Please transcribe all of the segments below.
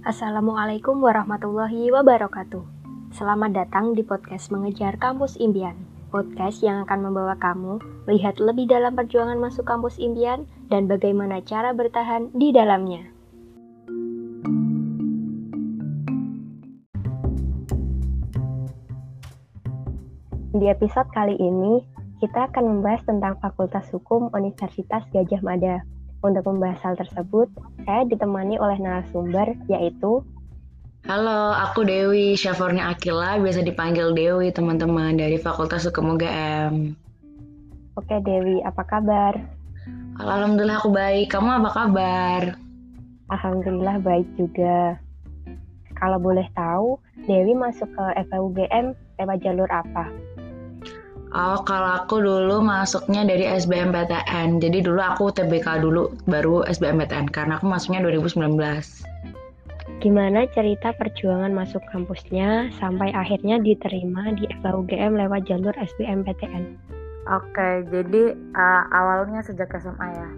Assalamualaikum warahmatullahi wabarakatuh. Selamat datang di podcast Mengejar Kampus Impian. Podcast yang akan membawa kamu melihat lebih dalam perjuangan masuk kampus impian dan bagaimana cara bertahan di dalamnya. Di episode kali ini, kita akan membahas tentang Fakultas Hukum Universitas Gajah Mada. Untuk membahas hal tersebut, saya ditemani oleh narasumber yaitu Halo, aku Dewi Syafornya Akila, biasa dipanggil Dewi teman-teman dari Fakultas Hukum UGM. Oke Dewi, apa kabar? Alhamdulillah aku baik, kamu apa kabar? Alhamdulillah baik juga. Kalau boleh tahu, Dewi masuk ke FUGM lewat jalur apa? Oh, kalau aku dulu masuknya dari SBMPTN. Jadi dulu aku TBK dulu, baru SBMPTN karena aku masuknya 2019. Gimana cerita perjuangan masuk kampusnya sampai akhirnya diterima di FHUGM lewat jalur SBMPTN? Oke, jadi uh, awalnya sejak SMA ya.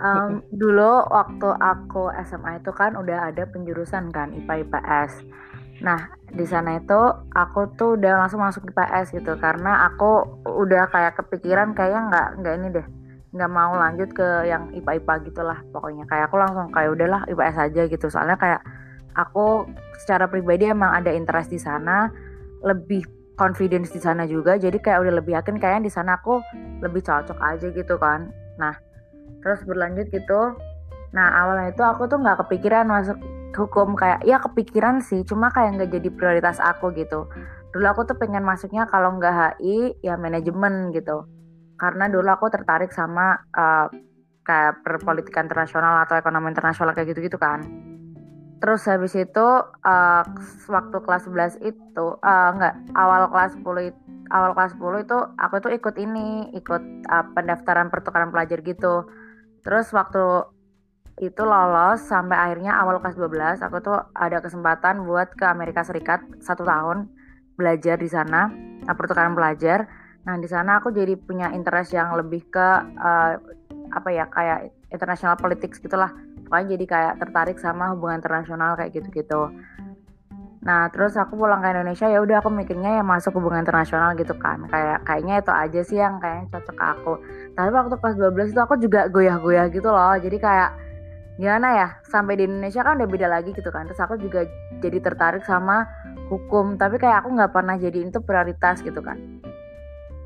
Um, dulu waktu aku SMA itu kan udah ada penjurusan kan IPA IPS. Nah, di sana itu aku tuh udah langsung masuk di PS gitu karena aku udah kayak kepikiran kayaknya nggak nggak ini deh nggak mau lanjut ke yang IPA IPA gitulah pokoknya. Kayak aku langsung kayak udahlah IPS aja gitu soalnya kayak aku secara pribadi emang ada interest di sana lebih confidence di sana juga jadi kayak udah lebih yakin kayaknya di sana aku lebih cocok aja gitu kan. Nah terus berlanjut gitu. Nah awalnya itu aku tuh nggak kepikiran masuk hukum kayak ya kepikiran sih cuma kayak nggak jadi prioritas aku gitu. Dulu aku tuh pengen masuknya kalau nggak HI ya manajemen gitu. Karena dulu aku tertarik sama uh, kayak perpolitikan internasional atau ekonomi internasional kayak gitu-gitu kan. Terus habis itu uh, waktu kelas 11 itu uh, enggak awal kelas 10 itu awal kelas 10 itu aku tuh ikut ini ikut uh, pendaftaran pertukaran pelajar gitu. Terus waktu itu lolos sampai akhirnya awal kelas 12 aku tuh ada kesempatan buat ke Amerika Serikat satu tahun belajar di sana nah, pertukaran pelajar. Nah di sana aku jadi punya interest yang lebih ke uh, apa ya kayak international politics gitulah pokoknya jadi kayak tertarik sama hubungan internasional kayak gitu-gitu. Nah terus aku pulang ke Indonesia ya udah aku mikirnya ya masuk hubungan internasional gitu kan. Kayak kayaknya itu aja sih yang kayaknya cocok aku. Tapi waktu kelas 12 itu aku juga goyah-goyah gitu loh. Jadi kayak gimana ya? Sampai di Indonesia kan udah beda lagi gitu kan. Terus aku juga jadi tertarik sama hukum. Tapi kayak aku nggak pernah jadi itu prioritas gitu kan.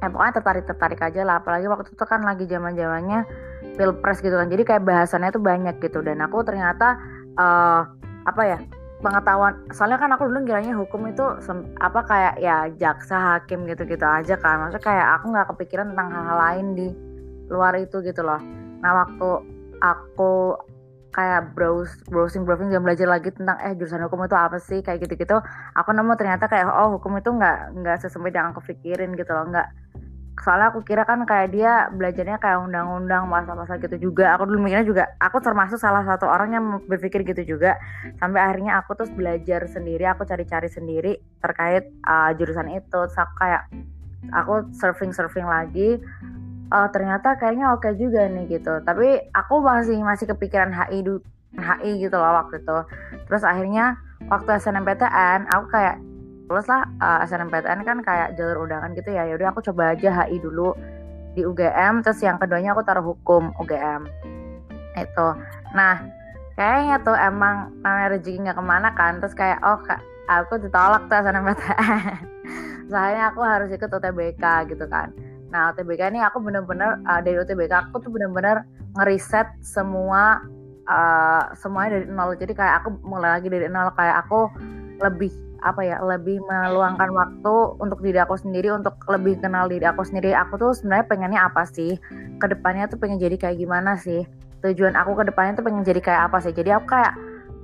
Ya pokoknya tertarik tertarik aja lah. Apalagi waktu itu kan lagi zaman zamannya pilpres gitu kan. Jadi kayak bahasannya tuh banyak gitu. Dan aku ternyata uh, apa ya pengetahuan soalnya kan aku dulu kiranya hukum itu apa kayak ya jaksa hakim gitu gitu aja kan. Maksudnya kayak aku nggak kepikiran tentang hal-hal lain di luar itu gitu loh. Nah waktu aku kayak browse browsing browsing dan belajar lagi tentang eh jurusan hukum itu apa sih? kayak gitu gitu aku nemu ternyata kayak oh hukum itu nggak nggak sesuai dengan aku pikirin gitu loh. Nggak. Soalnya aku kira kan kayak dia belajarnya kayak undang-undang masa-masa gitu juga. Aku dulu mikirnya juga aku termasuk salah satu orang yang berpikir gitu juga. Sampai akhirnya aku terus belajar sendiri aku cari-cari sendiri terkait uh, jurusan itu. Terus kayak aku surfing surfing lagi oh ternyata kayaknya oke okay juga nih gitu. Tapi aku masih masih kepikiran HI du HI gitu loh waktu itu. Terus akhirnya waktu SNMPTN aku kayak lulus lah uh, SNMPTN kan kayak jalur undangan gitu ya. Yaudah aku coba aja HI dulu di UGM terus yang keduanya aku taruh hukum UGM itu. Nah kayaknya tuh emang namanya rezeki nggak ke mana kan. Terus kayak oh kak aku ditolak tuh SNMPTN soalnya aku harus ikut UTBK gitu kan Nah UTBK ini aku bener-bener uh, dari UTBK aku tuh bener-bener ngeriset semua uh, semuanya dari nol. Jadi kayak aku mulai lagi dari nol kayak aku lebih apa ya lebih meluangkan waktu untuk diri aku sendiri untuk lebih kenal diri aku sendiri. Aku tuh sebenarnya pengennya apa sih? Ke depannya tuh pengen jadi kayak gimana sih? Tujuan aku ke depannya tuh pengen jadi kayak apa sih? Jadi aku kayak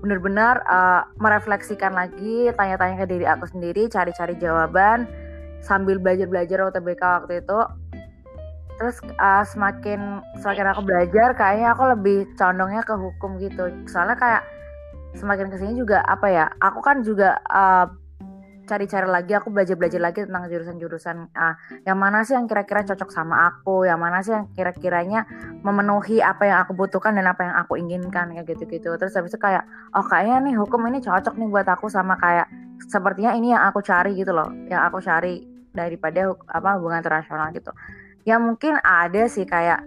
bener-bener uh, merefleksikan lagi tanya-tanya ke diri aku sendiri cari-cari jawaban. Sambil belajar-belajar UTBK waktu itu terus uh, semakin semakin aku belajar kayaknya aku lebih condongnya ke hukum gitu. Soalnya kayak semakin ke sini juga apa ya aku kan juga uh, cari-cari lagi aku belajar-belajar lagi tentang jurusan-jurusan uh, yang mana sih yang kira-kira cocok sama aku yang mana sih yang kira-kiranya memenuhi apa yang aku butuhkan dan apa yang aku inginkan kayak gitu-gitu. Terus habis itu kayak oh kayaknya nih hukum ini cocok nih buat aku sama kayak sepertinya ini yang aku cari gitu loh yang aku cari daripada apa hubungan internasional gitu ya mungkin ada sih kayak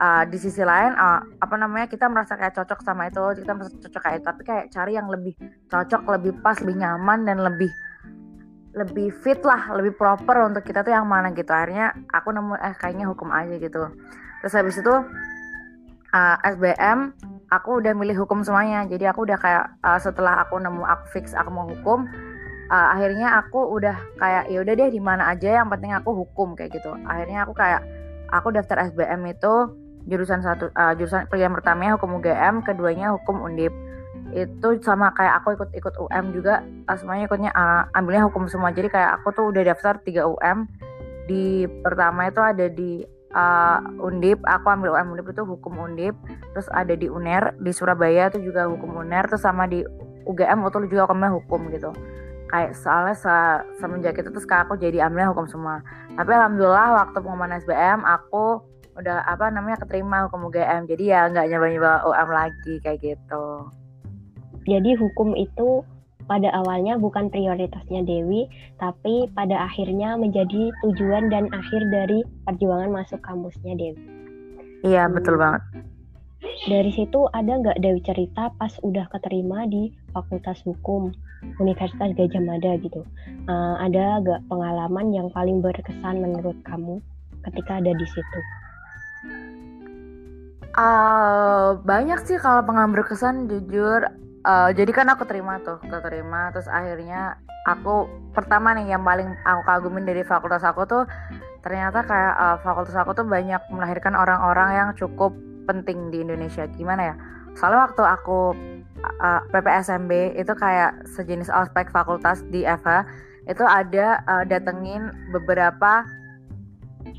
uh, di sisi lain uh, apa namanya kita merasa kayak cocok sama itu kita merasa cocok kayak itu tapi kayak cari yang lebih cocok lebih pas lebih nyaman dan lebih lebih fit lah lebih proper untuk kita tuh yang mana gitu. Akhirnya aku nemu eh kayaknya hukum aja gitu. Terus habis itu uh, SBM aku udah milih hukum semuanya. Jadi aku udah kayak uh, setelah aku nemu aku fix aku mau hukum uh, akhirnya aku udah kayak ya udah deh di mana aja yang penting aku hukum kayak gitu. Akhirnya aku kayak aku daftar SBM itu jurusan satu uh, jurusan pilihan pertamanya hukum UGM keduanya hukum undip. Itu sama kayak aku ikut ikut UM juga uh, semuanya ikutnya uh, ambilnya hukum semua. Jadi kayak aku tuh udah daftar 3 UM di pertama itu ada di uh, undip aku ambil UM undip itu hukum undip terus ada di uner di Surabaya itu juga hukum uner terus sama di UGM itu juga hukumnya hukum gitu kayak soalnya se semenjak itu terus kayak aku jadi ambilnya hukum semua tapi alhamdulillah waktu pengumuman SBM aku udah apa namanya keterima hukum UGM jadi ya nggak nyoba-nyoba UM lagi kayak gitu jadi hukum itu pada awalnya bukan prioritasnya Dewi, tapi pada akhirnya menjadi tujuan dan akhir dari perjuangan masuk kampusnya Dewi. Iya, hmm. betul banget. Dari situ ada nggak Dewi cerita pas udah keterima di Fakultas Hukum Universitas Gajah Mada gitu? Uh, ada nggak pengalaman yang paling berkesan menurut kamu ketika ada di situ? Uh, banyak sih kalau pengalaman berkesan jujur uh, jadi kan aku terima tuh keterima terus akhirnya aku pertama nih yang paling aku kagumin dari fakultas aku tuh ternyata kayak uh, fakultas aku tuh banyak melahirkan orang-orang yang cukup penting di Indonesia gimana ya soalnya waktu aku uh, PPSMB itu kayak sejenis aspek fakultas di EVA itu ada uh, datengin beberapa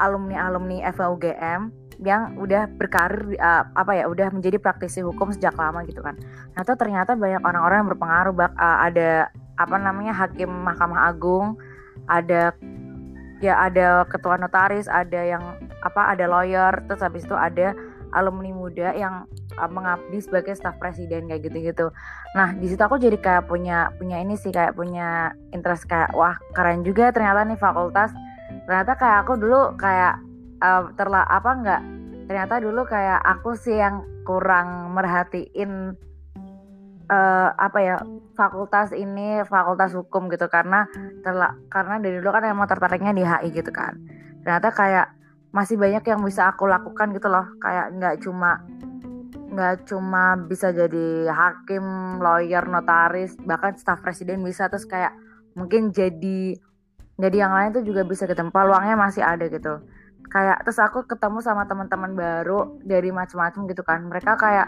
alumni alumni EVA UGM yang udah berkarir uh, apa ya udah menjadi praktisi hukum sejak lama gitu kan. Nah itu ternyata banyak orang-orang yang berpengaruh bak uh, ada apa namanya hakim Mahkamah Agung, ada ya ada ketua notaris, ada yang apa ada lawyer, terus habis itu ada alumni muda yang uh, mengabdi sebagai staf presiden kayak gitu-gitu. Nah di situ aku jadi kayak punya punya ini sih kayak punya interest kayak wah keren juga ternyata nih fakultas. Ternyata kayak aku dulu kayak uh, terla apa enggak ternyata dulu kayak aku sih yang kurang merhatiin uh, apa ya fakultas ini fakultas hukum gitu karena terla karena dari dulu kan emang tertariknya di HI gitu kan ternyata kayak masih banyak yang bisa aku lakukan gitu loh. Kayak nggak cuma nggak cuma bisa jadi hakim, lawyer, notaris, bahkan staf presiden bisa. Terus kayak mungkin jadi jadi yang lain tuh juga bisa gitu. Peluangnya masih ada gitu. Kayak terus aku ketemu sama teman-teman baru dari macam-macam gitu kan. Mereka kayak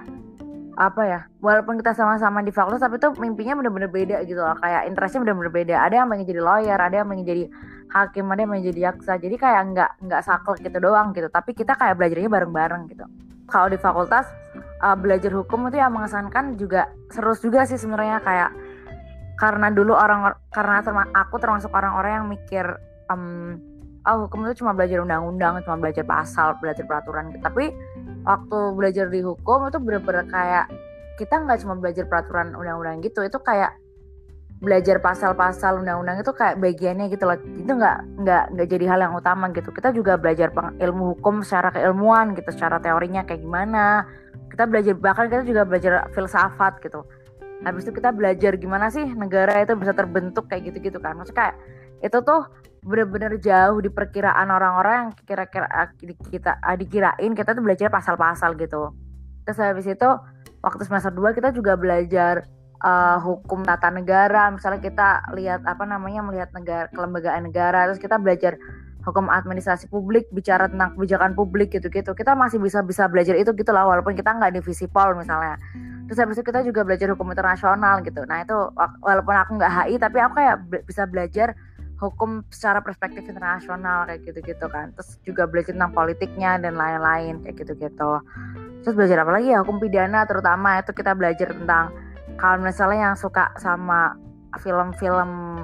apa ya walaupun kita sama-sama di fakultas tapi tuh mimpinya bener-bener beda gitu loh. Kayak interestnya bener-bener beda. Ada yang pengen jadi lawyer ada yang pengen jadi hakim ada yang pengen jadi jaksa. Jadi kayak nggak nggak saklek gitu doang gitu. Tapi kita kayak belajarnya bareng-bareng gitu. Kalau di fakultas uh, belajar hukum itu yang mengesankan juga seru juga sih sebenarnya. Kayak karena dulu orang karena terma, aku termasuk orang-orang yang mikir um, oh hukum itu cuma belajar undang-undang cuma belajar pasal belajar peraturan. Tapi waktu belajar di hukum itu bener-bener kayak kita nggak cuma belajar peraturan undang-undang gitu itu kayak belajar pasal-pasal undang-undang itu kayak bagiannya gitu loh. Itu nggak nggak nggak jadi hal yang utama gitu. Kita juga belajar ilmu hukum secara keilmuan gitu secara teorinya kayak gimana. Kita belajar bahkan kita juga belajar filsafat gitu. Habis itu kita belajar gimana sih negara itu bisa terbentuk kayak gitu-gitu kan. Maksudnya kayak itu tuh bener-bener jauh di perkiraan orang-orang yang kira-kira ah, kita ah, dikirain kita tuh belajar pasal-pasal gitu. Terus habis itu waktu semester 2 kita juga belajar uh, hukum tata negara. Misalnya kita lihat apa namanya melihat negara kelembagaan negara terus kita belajar hukum administrasi publik bicara tentang kebijakan publik gitu-gitu. Kita masih bisa bisa belajar itu gitu lah walaupun kita nggak di visipol misalnya. Terus habis itu kita juga belajar hukum internasional gitu. Nah itu walaupun aku nggak HI tapi aku kayak bisa belajar hukum secara perspektif internasional kayak gitu-gitu kan. Terus juga belajar tentang politiknya dan lain-lain kayak gitu-gitu. Terus belajar apa lagi ya? Hukum pidana terutama. Itu kita belajar tentang kalau misalnya yang suka sama film-film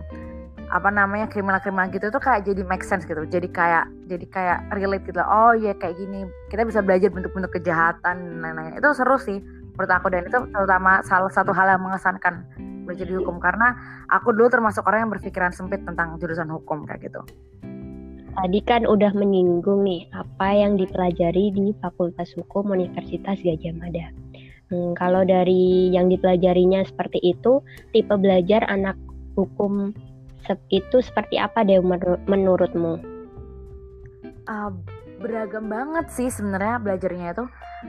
apa namanya kriminal-kriminal gitu tuh kayak jadi make sense gitu. Jadi kayak jadi kayak relate gitu. Oh ya kayak gini. Kita bisa belajar bentuk-bentuk kejahatan dan lain-lain. Itu seru sih menurut aku. Dan itu terutama salah satu hal yang mengesankan belajar di hukum karena aku dulu termasuk orang yang berpikiran sempit tentang jurusan hukum kayak gitu Tadi kan udah menyinggung nih apa yang dipelajari di Fakultas Hukum Universitas Gajah Mada. Hmm, kalau dari yang dipelajarinya seperti itu, tipe belajar anak hukum itu seperti apa deh menurutmu? Uh, beragam banget sih sebenarnya belajarnya itu.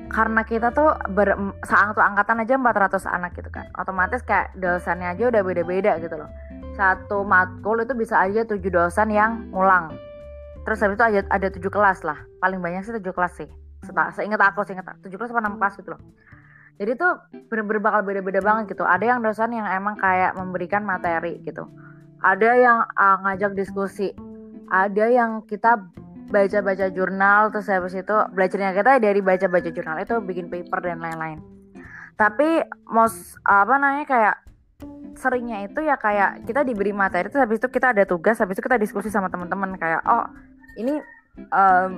Karena kita tuh ber, satu angkatan aja 400 anak gitu kan. Otomatis kayak dosennya aja udah beda-beda gitu loh. Satu matkul itu bisa aja tujuh dosen yang ngulang. Terus habis itu ada ada tujuh kelas lah. Paling banyak sih tujuh kelas sih. Seingat aku seingat tujuh kelas apa enam kelas gitu loh. Jadi tuh bener-bener bakal beda-beda banget gitu. Ada yang dosen yang emang kayak memberikan materi gitu. Ada yang uh, ngajak diskusi. Ada yang kita baca-baca jurnal terus habis itu belajarnya kita dari baca-baca jurnal itu bikin paper dan lain-lain. Tapi most apa namanya kayak seringnya itu ya kayak kita diberi materi terus habis itu kita ada tugas habis itu kita diskusi sama teman-teman kayak oh ini um,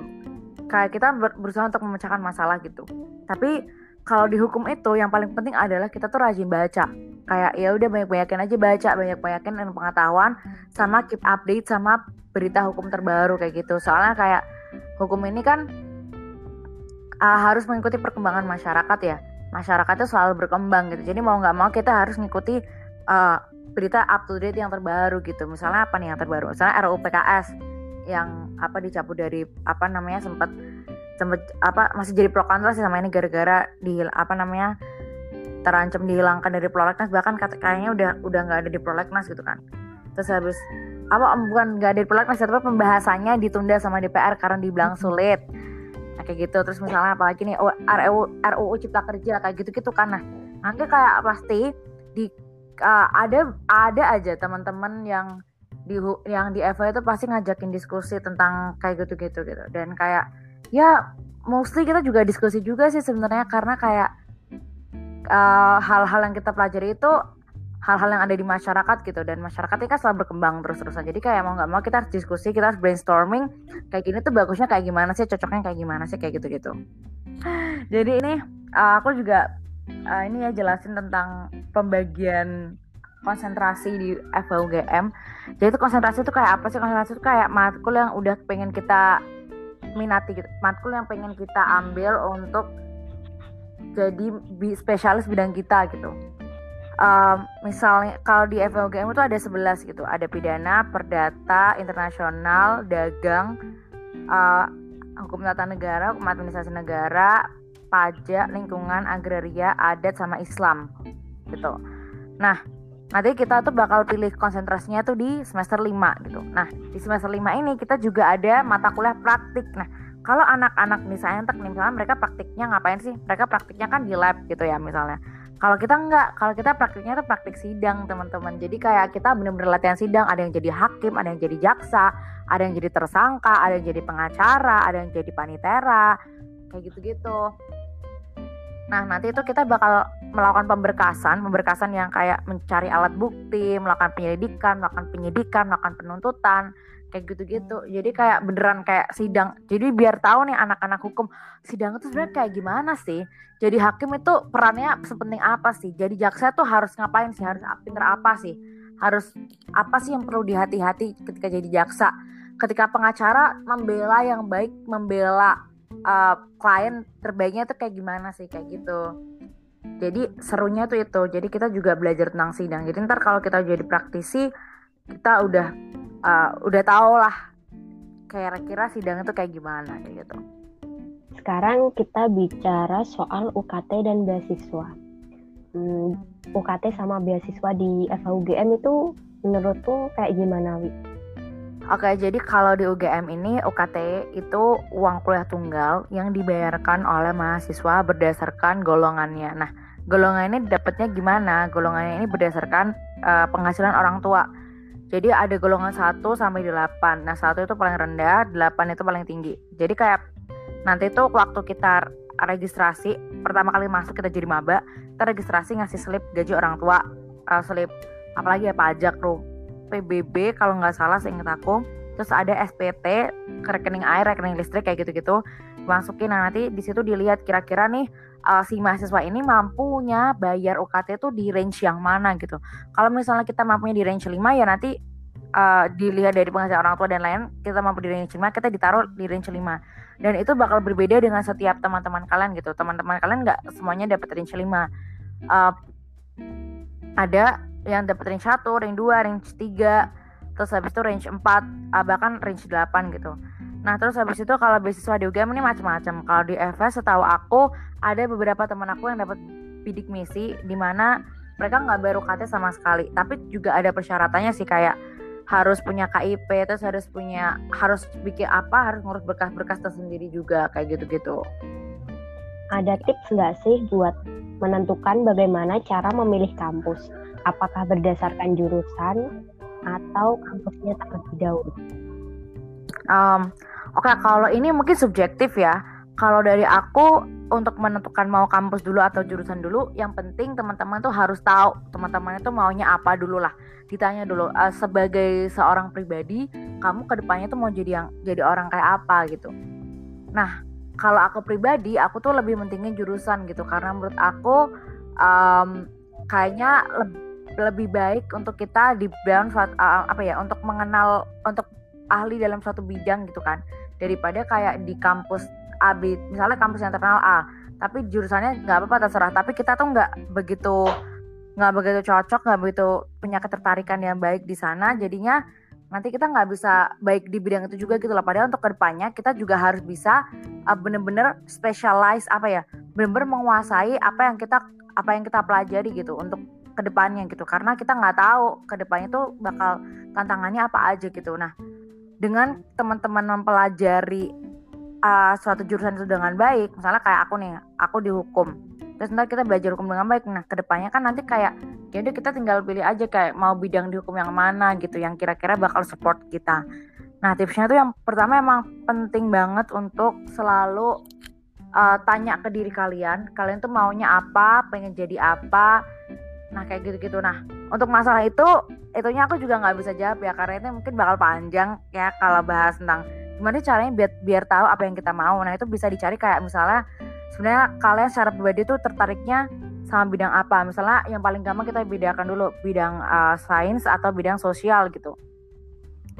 kayak kita berusaha untuk memecahkan masalah gitu. Tapi kalau di hukum itu yang paling penting adalah kita tuh rajin baca kayak ya udah banyak banyakin aja baca banyak banyakin ilmu pengetahuan sama keep update sama berita hukum terbaru kayak gitu. Soalnya kayak hukum ini kan uh, harus mengikuti perkembangan masyarakat ya. Masyarakat itu selalu berkembang gitu. Jadi mau nggak mau kita harus ngikuti uh, berita up to date yang terbaru gitu. Misalnya apa nih yang terbaru? Misalnya RUU PKS yang apa dicabut dari apa namanya sempat sempat apa masih jadi pro kontra sih sama ini gara-gara di apa namanya terancam dihilangkan dari prolegnas bahkan kayaknya udah udah nggak ada di prolegnas gitu kan. Terus habis apa bukan nggak ada di prolegnas tapi pembahasannya ditunda sama DPR karena dibilang sulit. Nah, kayak gitu. Terus misalnya apalagi nih oh, RUU RUU Cipta Kerja kayak gitu gitu kan. Nah nanti kayak pasti di uh, ada ada aja teman-teman yang di yang di Eva itu pasti ngajakin diskusi tentang kayak gitu-gitu gitu. Dan kayak ya mostly kita juga diskusi juga sih sebenarnya karena kayak hal-hal uh, yang kita pelajari itu hal-hal yang ada di masyarakat gitu. Dan masyarakat ini kan selalu berkembang terus-terusan. Jadi kayak mau nggak mau kita harus diskusi kita harus brainstorming. Kayak gini tuh bagusnya kayak gimana sih? Cocoknya kayak gimana sih? Kayak gitu-gitu. Jadi ini uh, aku juga uh, ini ya jelasin tentang pembagian konsentrasi di FUGM jadi itu konsentrasi itu kayak apa sih? Konsentrasi itu kayak matkul yang udah pengen kita minati gitu. Matkul yang pengen kita ambil untuk jadi spesialis bidang kita gitu um, misalnya kalau di FOGM itu ada 11 gitu ada pidana perdata internasional dagang uh, hukum tata negara hukum administrasi negara pajak lingkungan agraria adat sama Islam gitu nah nanti kita tuh bakal pilih konsentrasinya tuh di semester 5 gitu. Nah, di semester 5 ini kita juga ada mata kuliah praktik. Nah, kalau anak-anak misalnya nih misalnya mereka praktiknya ngapain sih? Mereka praktiknya kan di lab gitu ya misalnya. Kalau kita enggak, kalau kita praktiknya tuh praktik sidang teman-teman. Jadi kayak kita bener-bener latihan sidang, ada yang jadi hakim, ada yang jadi jaksa, ada yang jadi tersangka, ada yang jadi pengacara, ada yang jadi panitera, kayak gitu-gitu. Nah, nanti itu kita bakal melakukan pemberkasan, pemberkasan yang kayak mencari alat bukti, melakukan penyelidikan, melakukan penyidikan, melakukan penuntutan, kayak gitu-gitu. Jadi kayak beneran kayak sidang. Jadi biar tahu nih anak-anak hukum, sidang itu sebenarnya kayak gimana sih? Jadi hakim itu perannya sepenting apa sih? Jadi jaksa tuh harus ngapain sih? Harus pinter apa sih? Harus apa sih yang perlu dihati-hati ketika jadi jaksa? Ketika pengacara membela yang baik, membela uh, klien terbaiknya tuh kayak gimana sih kayak gitu jadi serunya tuh itu. Jadi kita juga belajar tentang sidang. Jadi ntar kalau kita jadi praktisi kita udah uh, udah tau lah kira-kira sidang itu kayak gimana gitu. Sekarang kita bicara soal UKT dan beasiswa. Hmm, UKT sama beasiswa di FHUGM itu menurutku kayak gimana Wi? Oke, jadi kalau di UGM ini UKT itu uang kuliah tunggal yang dibayarkan oleh mahasiswa berdasarkan golongannya. Nah, golongan ini dapatnya gimana? Golongannya ini berdasarkan uh, penghasilan orang tua. Jadi ada golongan 1 sampai 8. Nah, satu itu paling rendah, 8 itu paling tinggi. Jadi kayak nanti tuh waktu kita registrasi, pertama kali masuk kita jadi maba, kita registrasi ngasih slip gaji orang tua, uh, slip apalagi ya pajak, PBB kalau nggak salah seingat aku. Terus ada SPT rekening air rekening listrik kayak gitu-gitu. Masukin nah nanti di situ dilihat kira-kira nih uh, si mahasiswa ini mampunya bayar UKT itu di range yang mana gitu. Kalau misalnya kita mampunya di range 5 ya nanti uh, dilihat dari penghasilan orang tua dan lain kita mampu di range 5 kita ditaruh di range 5 dan itu bakal berbeda dengan setiap teman-teman kalian gitu. Teman-teman kalian nggak semuanya dapat range 5 uh, ada yang dapat range 1, range 2, range 3 terus habis itu range 4 uh, bahkan range 8 gitu Nah terus habis itu kalau beasiswa di UGM ini macam-macam. Kalau di FS setahu aku ada beberapa teman aku yang dapat bidik misi di mana mereka nggak baru KT sama sekali. Tapi juga ada persyaratannya sih kayak harus punya KIP, terus harus punya harus bikin apa, harus ngurus berkas-berkas tersendiri juga kayak gitu-gitu. Ada tips nggak sih buat menentukan bagaimana cara memilih kampus? Apakah berdasarkan jurusan atau kampusnya terlebih dahulu? Um, Oke, okay, kalau ini mungkin subjektif ya. Kalau dari aku untuk menentukan mau kampus dulu atau jurusan dulu, yang penting teman-teman tuh harus tahu teman-teman itu maunya apa dulu lah. Ditanya dulu uh, sebagai seorang pribadi, kamu ke depannya tuh mau jadi yang jadi orang kayak apa gitu. Nah, kalau aku pribadi, aku tuh lebih pentingnya jurusan gitu karena menurut aku um, kayaknya lebih lebih baik untuk kita di dalam suatu uh, apa ya untuk mengenal untuk ahli dalam suatu bidang gitu kan. Daripada kayak di kampus A misalnya kampus yang terkenal A tapi jurusannya nggak apa-apa terserah. Tapi kita tuh nggak begitu nggak begitu cocok nggak begitu punya ketertarikan yang baik di sana. Jadinya nanti kita nggak bisa baik di bidang itu juga gitu loh. Padahal untuk ke depannya kita juga harus bisa uh, bener-bener specialize apa ya bener-bener menguasai apa yang kita apa yang kita pelajari gitu untuk ke depannya gitu. Karena kita nggak tahu ke depannya tuh bakal tantangannya apa aja gitu. Nah dengan teman-teman mempelajari uh, suatu jurusan itu dengan baik misalnya kayak aku nih aku dihukum terus nanti kita belajar hukum dengan baik. Nah ke depannya kan nanti kayak ya udah kita tinggal pilih aja kayak mau bidang dihukum yang mana gitu yang kira-kira bakal support kita. Nah tipsnya tuh yang pertama emang penting banget untuk selalu uh, tanya ke diri kalian. Kalian tuh maunya apa pengen jadi apa nah kayak gitu-gitu. Nah untuk masalah itu itunya aku juga nggak bisa jawab ya karena itu mungkin bakal panjang ya kalau bahas tentang gimana caranya biar biar tahu apa yang kita mau. Nah itu bisa dicari kayak misalnya sebenarnya kalian secara pribadi tuh tertariknya sama bidang apa? Misalnya yang paling gampang kita bedakan dulu bidang uh, sains atau bidang sosial gitu.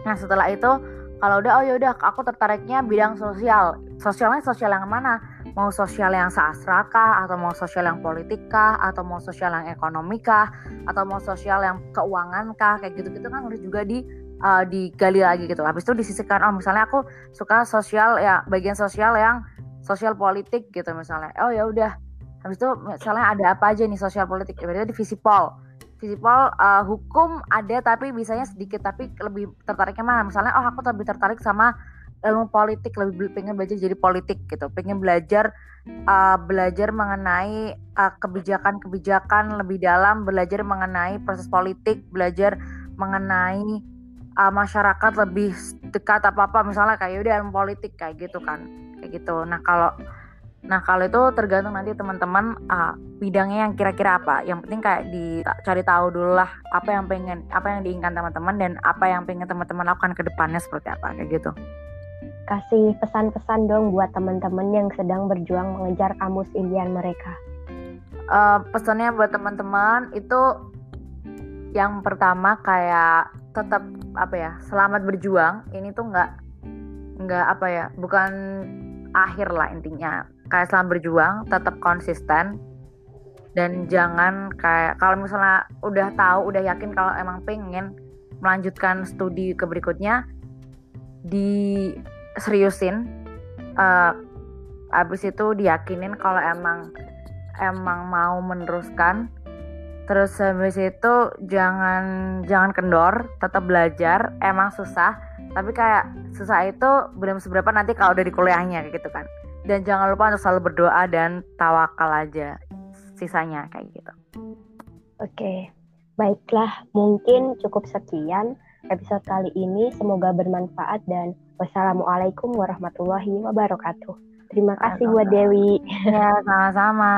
Nah setelah itu kalau udah oh ya udah aku tertariknya bidang sosial sosialnya sosial yang mana mau sosial yang sastra kah atau mau sosial yang politik kah atau mau sosial yang ekonomi kah atau mau sosial yang keuangan kah kayak gitu-gitu kan harus juga di uh, digali lagi gitu. Habis itu disisihkan oh misalnya aku suka sosial ya bagian sosial yang sosial politik gitu misalnya. Oh ya udah. Habis itu misalnya ada apa aja nih sosial politik? Berarti di visipol. Visipol uh, hukum ada tapi bisanya sedikit tapi lebih tertariknya mana? Misalnya oh aku lebih tertarik sama ilmu politik lebih pengen belajar jadi politik gitu. Pengen belajar uh, belajar mengenai uh, kebijakan-kebijakan lebih dalam belajar mengenai proses politik belajar mengenai uh, masyarakat lebih dekat apa apa misalnya kayak udah ilmu politik kayak gitu kan. Kayak gitu. Nah kalau nah kalau itu tergantung nanti teman-teman uh, bidangnya yang kira-kira apa. Yang penting kayak dicari tahu dulu lah apa yang pengen apa yang diinginkan teman-teman dan apa yang pengen teman-teman lakukan ke depannya seperti apa kayak gitu. Kasih pesan-pesan dong buat teman-teman yang sedang berjuang mengejar kamus impian mereka. Uh, pesannya buat teman-teman itu yang pertama kayak tetap apa ya selamat berjuang. Ini tuh nggak nggak apa ya bukan akhir lah intinya kayak selamat berjuang tetap konsisten. Dan jangan kayak kalau misalnya udah tahu udah yakin kalau emang pengen melanjutkan studi ke berikutnya di seriusin uh, abis itu diyakinin kalau emang emang mau meneruskan. Terus habis itu jangan jangan kendor tetap belajar. Emang susah tapi kayak susah itu belum seberapa nanti kalau udah di kuliahnya gitu kan dan jangan lupa untuk selalu berdoa dan tawakal aja sisanya kayak gitu oke baiklah mungkin cukup sekian episode kali ini semoga bermanfaat dan Wassalamualaikum warahmatullahi wabarakatuh. Terima kasih buat Dewi. Ya, sama-sama.